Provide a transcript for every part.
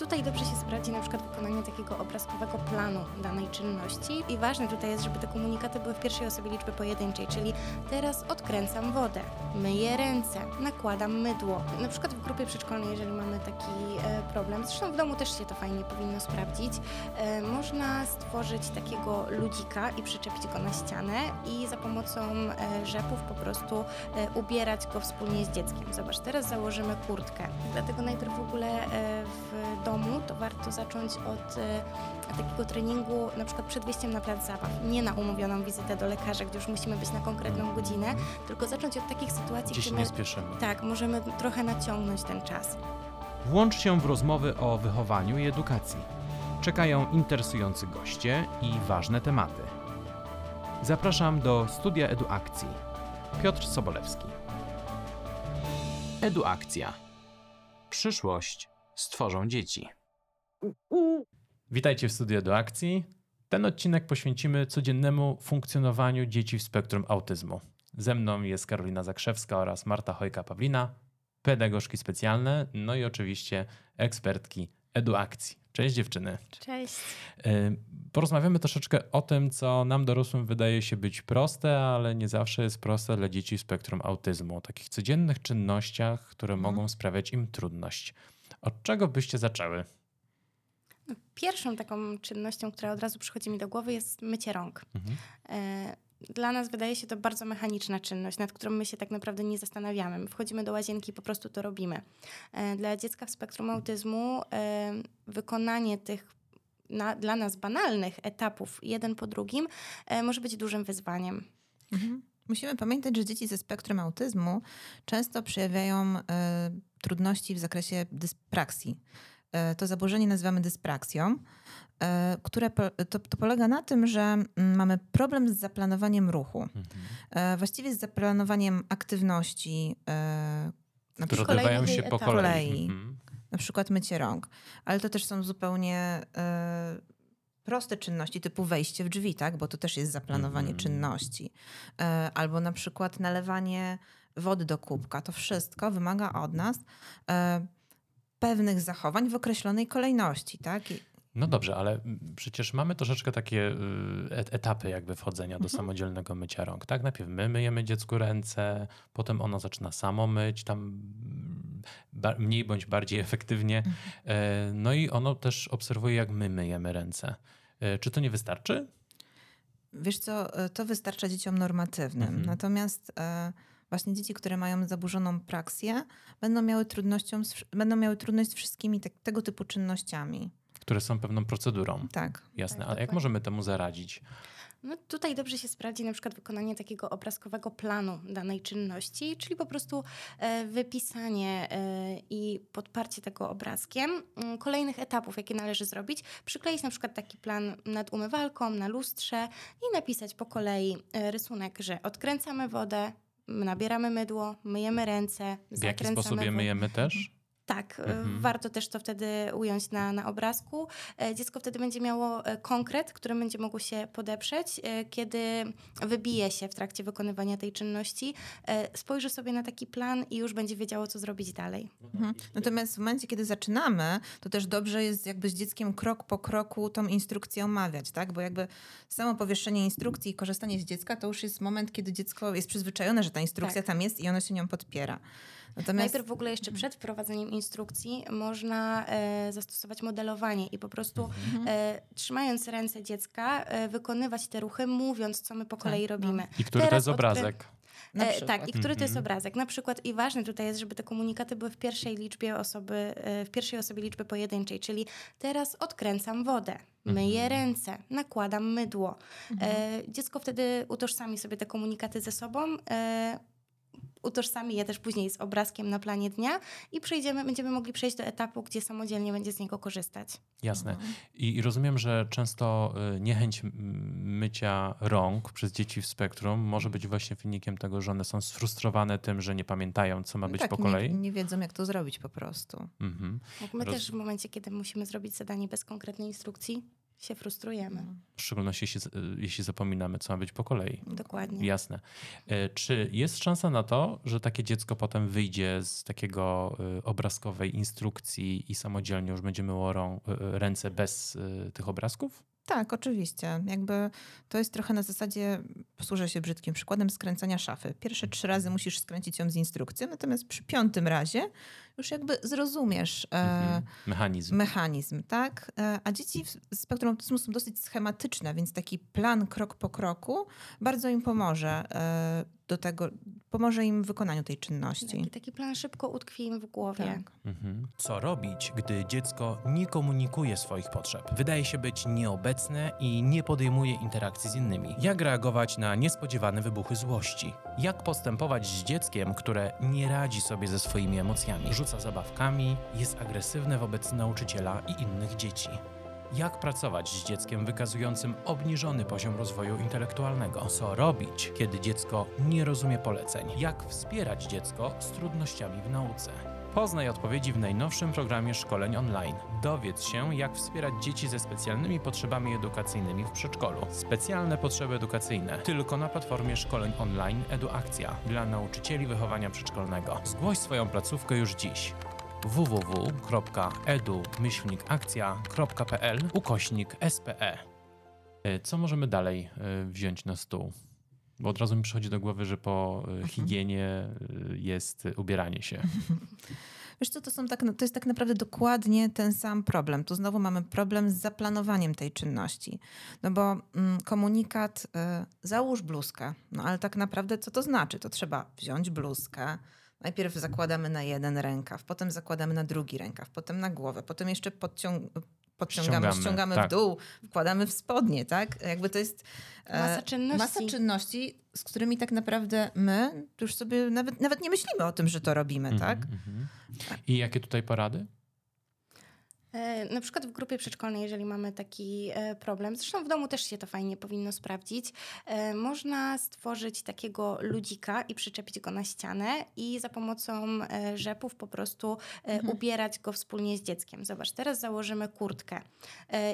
tutaj dobrze się sprawdzi na przykład wykonanie takiego obrazkowego planu danej czynności i ważne tutaj jest, żeby te komunikaty były w pierwszej osobie liczby pojedynczej, czyli teraz odkręcam wodę, myję ręce, nakładam mydło. Na przykład w grupie przedszkolnej, jeżeli mamy taki e, problem, zresztą w domu też się to fajnie powinno sprawdzić, e, można stworzyć takiego ludzika i przyczepić go na ścianę i za pomocą e, rzepów po prostu ubierać go wspólnie z dzieckiem. Zobacz, teraz założymy kurtkę. Dlatego najpierw w ogóle w domu to warto zacząć od e, takiego treningu na przykład przed wyjściem na plac zabaw. Nie na umówioną wizytę do lekarza, gdzie już musimy być na konkretną godzinę, tylko zacząć od takich sytuacji, Gdzie się nie my spieszymy. tak, możemy trochę naciągnąć ten czas. Włącz się w rozmowy o wychowaniu i edukacji. Czekają interesujący goście i ważne tematy. Zapraszam do studia Eduakcji. Piotr Sobolewski. Eduakcja. Przyszłość stworzą dzieci. Witajcie w studiu Eduakcji. Ten odcinek poświęcimy codziennemu funkcjonowaniu dzieci w spektrum autyzmu. Ze mną jest Karolina Zakrzewska oraz Marta Chojka-Pawlina, pedagogzki specjalne, no i oczywiście ekspertki eduakcji. Cześć dziewczyny. Cześć. Y, Porozmawiamy troszeczkę o tym, co nam dorosłym wydaje się być proste, ale nie zawsze jest proste dla dzieci w spektrum autyzmu. O takich codziennych czynnościach, które mogą sprawiać im trudność. Od czego byście zaczęły? Pierwszą taką czynnością, która od razu przychodzi mi do głowy, jest mycie rąk. Mhm. E, Dla nas wydaje się to bardzo mechaniczna czynność, nad którą my się tak naprawdę nie zastanawiamy. My wchodzimy do łazienki i po prostu to robimy. E, Dla dziecka w spektrum autyzmu e, wykonanie tych na, dla nas banalnych etapów jeden po drugim może być dużym wyzwaniem. Mhm. Musimy pamiętać, że dzieci ze spektrum autyzmu często przejawiają e, trudności w zakresie dyspraksji. E, to zaburzenie nazywamy dyspraksją, e, które po, to, to polega na tym, że mm, mamy problem z zaplanowaniem ruchu. Mhm. Właściwie z zaplanowaniem aktywności, na, Które przykład, odbywają się po kolei. Kolei. Mhm. na przykład mycie rąk. Ale to też są zupełnie proste czynności, typu wejście w drzwi, tak? bo to też jest zaplanowanie Mhm. czynności. E, albo na przykład nalewanie wody do kubka. To wszystko wymaga od nas e, pewnych zachowań w określonej kolejności. Tak? I, No dobrze, ale przecież mamy troszeczkę takie y, et- etapy jakby wchodzenia do Mhm. samodzielnego mycia rąk, tak? Najpierw my myjemy dziecku ręce, potem ono zaczyna samo myć, tam mniej bądź bardziej efektywnie. Mhm. E, No i ono też obserwuje, jak my myjemy ręce. E, Czy to nie wystarczy? Wiesz co, e, to wystarcza dzieciom normatywnym. Mhm. Natomiast e, właśnie dzieci, które mają zaburzoną praksję, będą miały, trudnością będą miały trudność z wszystkimi te, tego typu czynnościami. Które są pewną procedurą. Tak. Jasne, Tak, ale jak możemy temu zaradzić? No tutaj dobrze się sprawdzi na przykład wykonanie takiego obrazkowego planu danej czynności, czyli po prostu e, wypisanie e, i podparcie tego obrazkiem mm, kolejnych etapów, jakie należy zrobić. Przykleić na przykład taki plan nad umywalką, na lustrze i napisać po kolei e, rysunek, że odkręcamy wodę, nabieramy mydło, myjemy ręce, W jaki sposób je myjemy też? Tak, e, Mhm. warto też to wtedy ująć na, na obrazku. E, Dziecko wtedy będzie miało e, konkret, którym będzie mogło się podeprzeć, kiedy wybije się w trakcie wykonywania tej czynności, spojrzy sobie na taki plan i już będzie wiedziało, co zrobić dalej. Mhm. Natomiast w momencie, kiedy zaczynamy, to też dobrze jest jakby z dzieckiem krok po kroku tą instrukcję omawiać, tak? Bo jakby samo powieszenie instrukcji i korzystanie z dziecka to już jest moment, kiedy dziecko jest przyzwyczajone, że ta instrukcja Tak. tam jest i ono się nią podpiera. Natomiast Najpierw w ogóle jeszcze przed wprowadzeniem instrukcji można e, zastosować modelowanie i po prostu Mhm. e, trzymając ręce dziecka e, wykonywać te ruchy, mówiąc, co my po kolei no. robimy. I który to Teraz jest odkrę- obrazek? E, tak, i który to jest Mhm. obrazek. Na przykład i ważne tutaj jest, żeby te komunikaty były w pierwszej liczbie osoby, w pierwszej osobie liczby pojedynczej, czyli teraz odkręcam wodę, myję Mhm. ręce, nakładam mydło. E, dziecko wtedy utożsami sobie te komunikaty ze sobą, e, utożsami je też później z obrazkiem na planie dnia i przejdziemy, będziemy mogli przejść do etapu, gdzie samodzielnie będzie z niego korzystać. Jasne. Mhm. I i rozumiem, że często y, niechęć mycia rąk przez dzieci w spektrum może być właśnie wynikiem tego, że one są sfrustrowane tym, że nie pamiętają, co ma być tak, po kolei. Nie, nie wiedzą, jak to zrobić po prostu. Mhm. Jak my Roz- też w momencie, kiedy musimy zrobić zadanie bez konkretnej instrukcji, się frustrujemy. W szczególności jeśli, jeśli zapominamy, co ma być po kolei. Dokładnie. Jasne. E, Czy jest szansa na to, że takie dziecko potem wyjdzie z takiego e, obrazkowej instrukcji i samodzielnie już będzie myło rą- e, ręce bez tych obrazków? Tak, oczywiście. Jakby to jest trochę na zasadzie, posłużę się brzydkim przykładem, skręcania szafy. Pierwsze trzy razy musisz skręcić ją z instrukcją, natomiast przy piątym razie już jakby zrozumiesz e, Mhm. Mechanizm. mechanizm, tak? E, a dzieci w spektrum autyzmu są dosyć schematyczne, więc taki plan krok po kroku bardzo im pomoże e, do tego, pomoże im w wykonaniu tej czynności. Taki, taki plan szybko utkwi im w głowie. Tak. Mhm. Co robić, gdy dziecko nie komunikuje swoich potrzeb? Wydaje się być nieobecne i nie podejmuje interakcji z innymi. Jak reagować na niespodziewane wybuchy złości? Jak postępować z dzieckiem, które nie radzi sobie ze swoimi emocjami? Rzuca zabawkami, jest agresywne wobec nauczyciela i innych dzieci. Jak pracować z dzieckiem wykazującym obniżony poziom rozwoju intelektualnego? Co robić, kiedy dziecko nie rozumie poleceń? Jak wspierać dziecko z trudnościami w nauce? Poznaj odpowiedzi w najnowszym programie szkoleń online. Dowiedz się, jak wspierać dzieci ze specjalnymi potrzebami edukacyjnymi w przedszkolu. Specjalne potrzeby edukacyjne tylko na platformie szkoleń online EduAkcja dla nauczycieli wychowania przedszkolnego. Zgłoś swoją placówkę już dziś www.edu-akcja.pl ukośnik SPE. E, Co możemy dalej e, wziąć na stół? Bo od razu mi przychodzi do głowy, że po e, higienie e, jest ubieranie się. Wiesz co, to, są tak, to jest tak naprawdę dokładnie ten sam problem. Tu znowu mamy problem z zaplanowaniem tej czynności. No bo mm, komunikat, załóż bluzkę, no ale tak naprawdę co to znaczy? To trzeba wziąć bluzkę, najpierw zakładamy na jeden rękaw, potem zakładamy na drugi rękaw, potem na głowę, potem jeszcze podciąg podciągamy, Ściągamy, ściągamy tak. w dół, wkładamy w spodnie, tak? Jakby to jest e, Masa czynności. masa czynności, z którymi tak naprawdę my już sobie nawet, nawet nie myślimy o tym, że to robimy, tak? Mhm, mhm. I jakie tutaj porady? E, Na przykład w grupie przedszkolnej, jeżeli mamy taki e, problem, zresztą w domu też się to fajnie powinno sprawdzić, e, można stworzyć takiego ludzika i przyczepić go na ścianę i za pomocą rzepów po prostu e, ubierać go wspólnie z dzieckiem. Zobacz, teraz założymy kurtkę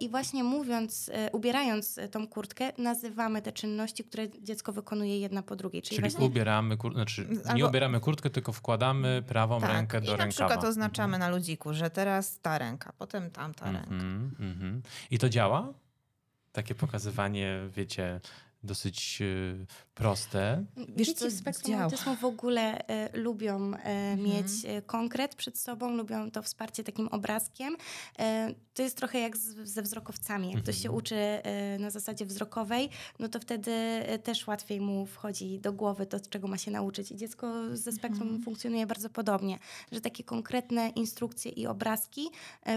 i właśnie mówiąc, ubierając tą kurtkę, nazywamy te czynności, które dziecko wykonuje jedna po drugiej. Czyli, Czyli właśnie ubieramy, kur... znaczy nie Albo- ubieramy kurtkę, tylko wkładamy prawą rękę do Tak, I na rękawa. przykład oznaczamy na ludziku, że teraz ta ręka, potem tamta ręka. Mhm, mhm. I to działa? Takie pokazywanie, wiecie, dosyć e, proste. Wiesz Dzieci co, z spektrum działa. autyzmu w ogóle e, lubią e, mieć e, konkret przed sobą, lubią to wsparcie takim obrazkiem. To jest trochę jak z, ze wzrokowcami. Jak ktoś się uczy e, na zasadzie wzrokowej, no to wtedy też łatwiej mu wchodzi do głowy to, czego ma się nauczyć. I dziecko ze spektrum funkcjonuje bardzo podobnie, że takie konkretne instrukcje i obrazki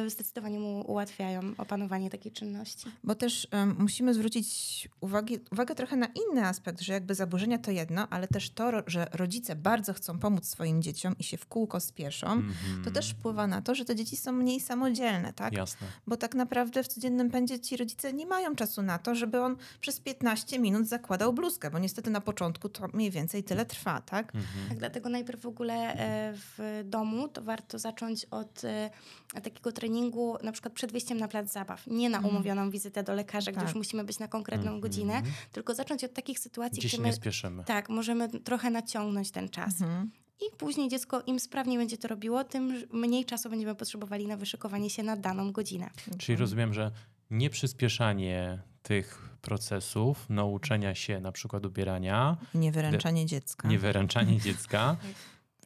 zdecydowanie mu ułatwiają opanowanie takiej czynności. Bo też musimy zwrócić uwagę, uwagę trochę na inny aspekt, że jakby zaburzenia to jedno, ale też to, że rodzice bardzo chcą pomóc swoim dzieciom i się w kółko spieszą, Mhm. to też wpływa na to, że te dzieci są mniej samodzielne, tak? Jasne. Bo tak naprawdę w codziennym pędzie ci rodzice nie mają czasu na to, żeby on przez 15 minut zakładał bluzkę, bo niestety na początku to mniej więcej tyle trwa, tak? Mhm. Tak, dlatego najpierw w ogóle e, w domu to warto zacząć od e, takiego treningu na przykład przed wyjściem na plac zabaw. Nie na umówioną wizytę do lekarza, gdzie Tak. już musimy być na konkretną godzinę, tylko zacząć od takich sytuacji, Gdzie się gdzie nie my spieszymy. tak, możemy trochę naciągnąć ten czas. Mhm. I później dziecko im sprawniej będzie to robiło, tym mniej czasu będziemy potrzebowali na wyszykowanie się na daną godzinę. Czyli rozumiem, że nie przyspieszanie tych procesów nauczenia się na przykład ubierania, Niewyręczanie dziecka. nie wyręczanie dziecka,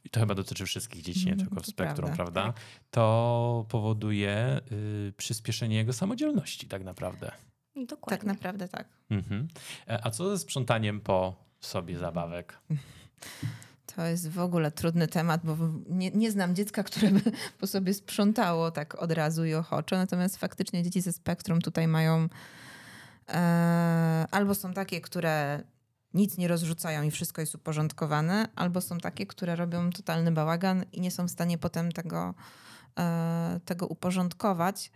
i to chyba dotyczy wszystkich dzieci, nie Mhm, tylko w to spektrum, prawda. prawda? To powoduje y, przyspieszenie jego samodzielności tak naprawdę. Dokładnie. Tak naprawdę tak. Mhm. E, A co ze sprzątaniem po sobie zabawek? To jest w ogóle trudny temat, bo nie, nie znam dziecka, które by po sobie sprzątało tak od razu i ochoczo. Natomiast faktycznie dzieci ze spektrum tutaj mają e, albo są takie, które nic nie rozrzucają i wszystko jest uporządkowane, albo są takie, które robią totalny bałagan i nie są w stanie potem tego, e, tego uporządkować.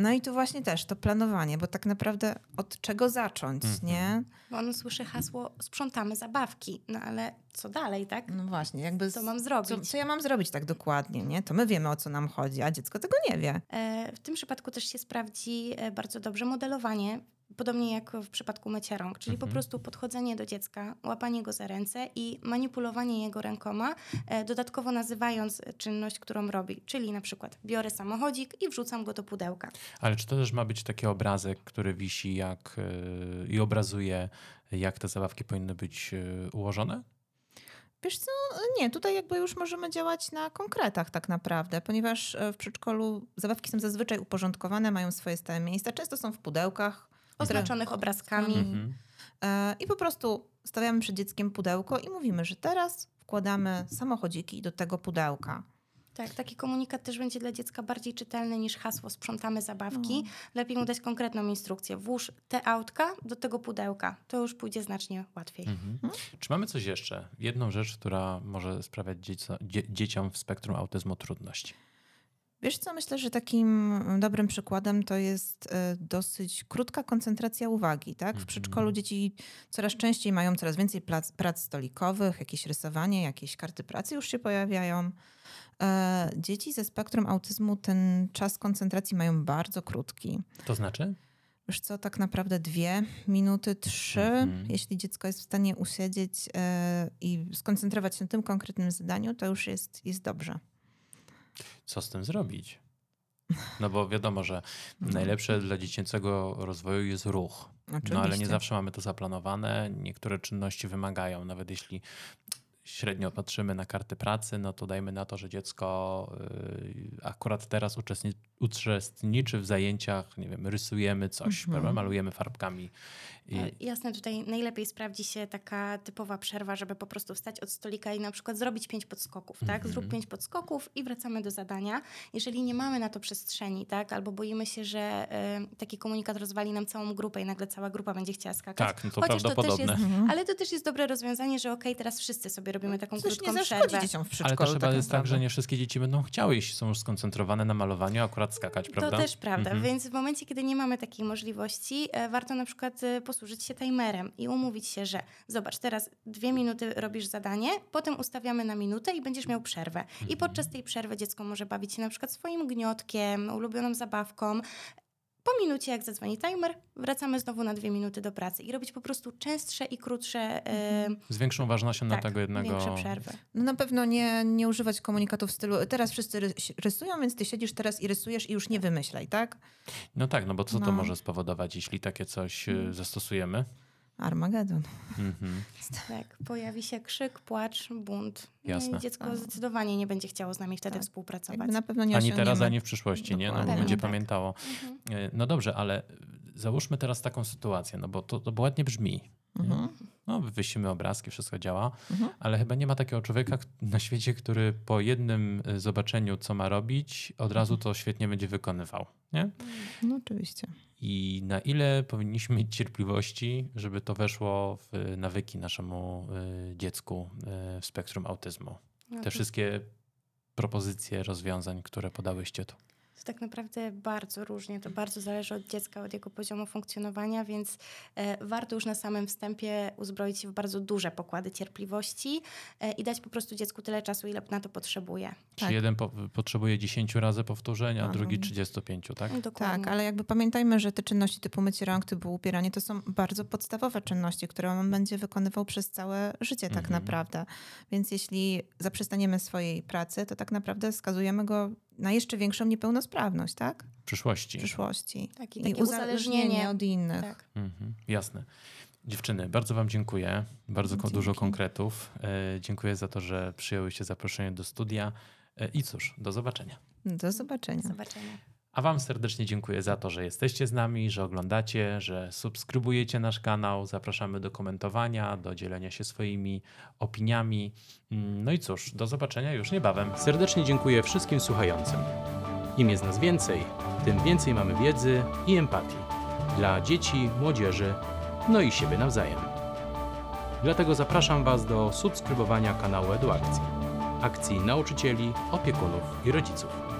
No i tu właśnie też to planowanie, bo tak naprawdę od czego zacząć, Mhm. nie? Bo on słyszy hasło sprzątamy zabawki, no ale co dalej, tak? No właśnie, jakby... Co mam co, zrobić? co ja mam zrobić tak dokładnie, nie? To my wiemy, o co nam chodzi, a dziecko tego nie wie. E, W tym przypadku też się sprawdzi e, bardzo dobrze modelowanie, podobnie jak w przypadku mycia rąk, czyli po Mhm. prostu podchodzenie do dziecka, łapanie go za ręce i manipulowanie jego rękoma, e, dodatkowo nazywając czynność, którą robi, czyli na przykład biorę samochodzik i wrzucam go do pudełka. Ale czy to też ma być taki obrazek, który wisi jak, yy, i obrazuje, jak te zabawki powinny być yy, ułożone? Wiesz co, nie, tutaj jakby już możemy działać na konkretach tak naprawdę, ponieważ w przedszkolu zabawki są zazwyczaj uporządkowane, mają swoje stałe miejsca, często są w pudełkach. Oznaczonych obrazkami. Mhm. E, I po prostu stawiamy przed dzieckiem pudełko i mówimy, że teraz wkładamy samochodziki do tego pudełka. Tak, taki komunikat też będzie dla dziecka bardziej czytelny niż hasło sprzątamy zabawki. No. Lepiej mu dać konkretną instrukcję. Włóż te autka do tego pudełka. To już pójdzie znacznie łatwiej. Mhm. Czy mamy coś jeszcze? Jedną rzecz, która może sprawiać dzieco, dzie, dzieciom w spektrum autyzmu trudności. Wiesz co, myślę, że takim dobrym przykładem to jest e, dosyć krótka koncentracja uwagi. Tak? W Mhm. przedszkolu dzieci coraz częściej mają coraz więcej prac, prac stolikowych, jakieś rysowanie, jakieś karty pracy już się pojawiają. E, Dzieci ze spektrum autyzmu ten czas koncentracji mają bardzo krótki. To znaczy? Wiesz co, tak naprawdę dwie minuty, trzy, Mhm. jeśli dziecko jest w stanie usiedzieć e, i skoncentrować się na tym konkretnym zadaniu, to już jest, jest dobrze. Co z tym zrobić? No bo wiadomo, że najlepsze dla dziecięcego rozwoju jest ruch. Oczywiście. No ale nie zawsze mamy to zaplanowane. Niektóre czynności wymagają, nawet jeśli średnio patrzymy na karty pracy, no to dajmy na to, że dziecko y, akurat teraz uczestni- uczestniczy w zajęciach, nie wiem, rysujemy coś, Mhm. malujemy farbkami. I, E, Jasne, tutaj najlepiej sprawdzi się taka typowa przerwa, żeby po prostu wstać od stolika i na przykład zrobić pięć podskoków, tak? Mhm. Zrób pięć podskoków i wracamy do zadania. Jeżeli nie mamy na to przestrzeni, tak? Albo boimy się, że e, taki komunikat rozwali nam całą grupę i nagle cała grupa będzie chciała skakać. tak, no to Chociaż to też prawdopodobne. jest, Mhm. ale to też jest dobre rozwiązanie, że okej, teraz wszyscy sobie robimy taką Coś nie krótką zaszkodzi przerwę. dzieciom w Ale przedszkolu. też chyba tak jest tak, że nie wszystkie dzieci będą chciały, jeśli są już skoncentrowane na malowaniu, akurat skakać, prawda? To też prawda, Mhm. więc w momencie, kiedy nie mamy takiej możliwości, e, warto na przykład e, posłużyć się timerem i umówić się, że zobacz, teraz dwie minuty robisz zadanie, potem ustawiamy na minutę i będziesz miał przerwę. I Mhm. podczas tej przerwy dziecko może bawić się na przykład swoim gniotkiem, ulubioną zabawką. Po minucie, jak zadzwoni timer, wracamy znowu na dwie minuty do pracy i robić po prostu częstsze i krótsze e, Z większą ważnością na tak, tego jednego... większe przerwy. No na pewno nie, nie używać komunikatów w stylu teraz wszyscy rys- rysują, więc ty siedzisz teraz i rysujesz i już nie wymyślaj, tak? No tak, no bo co to No. może spowodować, jeśli takie coś y, zastosujemy? Armagedon. Mhm. Tak, pojawi się krzyk, płacz, bunt. No Jasne. I dziecko Tak. zdecydowanie nie będzie chciało z nami wtedy Tak. współpracować. Na pewno nie Ani teraz, ani w przyszłości, nie? No bo będzie Tak. pamiętało. Mhm. Y, No dobrze, ale załóżmy teraz taką sytuację, no bo to, to ładnie brzmi. Mhm. Wywiesimy obrazki, wszystko działa, Mhm. ale chyba nie ma takiego człowieka na świecie, który po jednym y, zobaczeniu, co ma robić, od razu to świetnie będzie wykonywał, nie? No oczywiście. I na ile powinniśmy mieć cierpliwości, żeby to weszło w nawyki naszemu y, dziecku y, w spektrum autyzmu? No Te wszystkie propozycje rozwiązań, które podałyście tu. To tak naprawdę bardzo różnie. To bardzo zależy od dziecka, od jego poziomu funkcjonowania, więc e, warto już na samym wstępie uzbroić się w bardzo duże pokłady cierpliwości e, i dać po prostu dziecku tyle czasu, ile na to potrzebuje. Czy Tak. jeden po, potrzebuje 10 razy powtórzeń, a Aha. drugi 35, tak? Dokładnie. Tak, ale jakby pamiętajmy, że te czynności typu mycie rąk, typu upieranie, to są bardzo podstawowe czynności, które on będzie wykonywał przez całe życie tak Mhm. naprawdę. Więc jeśli zaprzestaniemy swojej pracy, to tak naprawdę skazujemy go na jeszcze większą niepełnosprawność, tak? W przyszłości. W przyszłości. Tak, i I takie uzależnienie. od innych. Tak. Mhm, jasne. Dziewczyny, bardzo Wam dziękuję. Bardzo ko- dużo Dzięki. konkretów. E, dziękuję za to, że przyjęłyście zaproszenie do studia. E, I cóż, do zobaczenia. Do zobaczenia. Do zobaczenia. A Wam serdecznie dziękuję za to, że jesteście z nami, że oglądacie, że subskrybujecie nasz kanał. Zapraszamy do komentowania, do dzielenia się swoimi opiniami. Mm, No i cóż, do zobaczenia już niebawem. Serdecznie dziękuję wszystkim słuchającym. Im jest nas więcej, tym więcej mamy wiedzy i empatii dla dzieci, młodzieży, no i siebie nawzajem. Dlatego zapraszam Was do subskrybowania kanału Eduakcji, akcji nauczycieli, opiekunów i rodziców.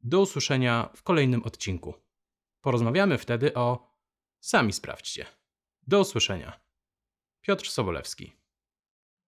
Do usłyszenia w kolejnym odcinku. Porozmawiamy wtedy o. Sami sprawdźcie. Do usłyszenia. Piotr Sobolewski.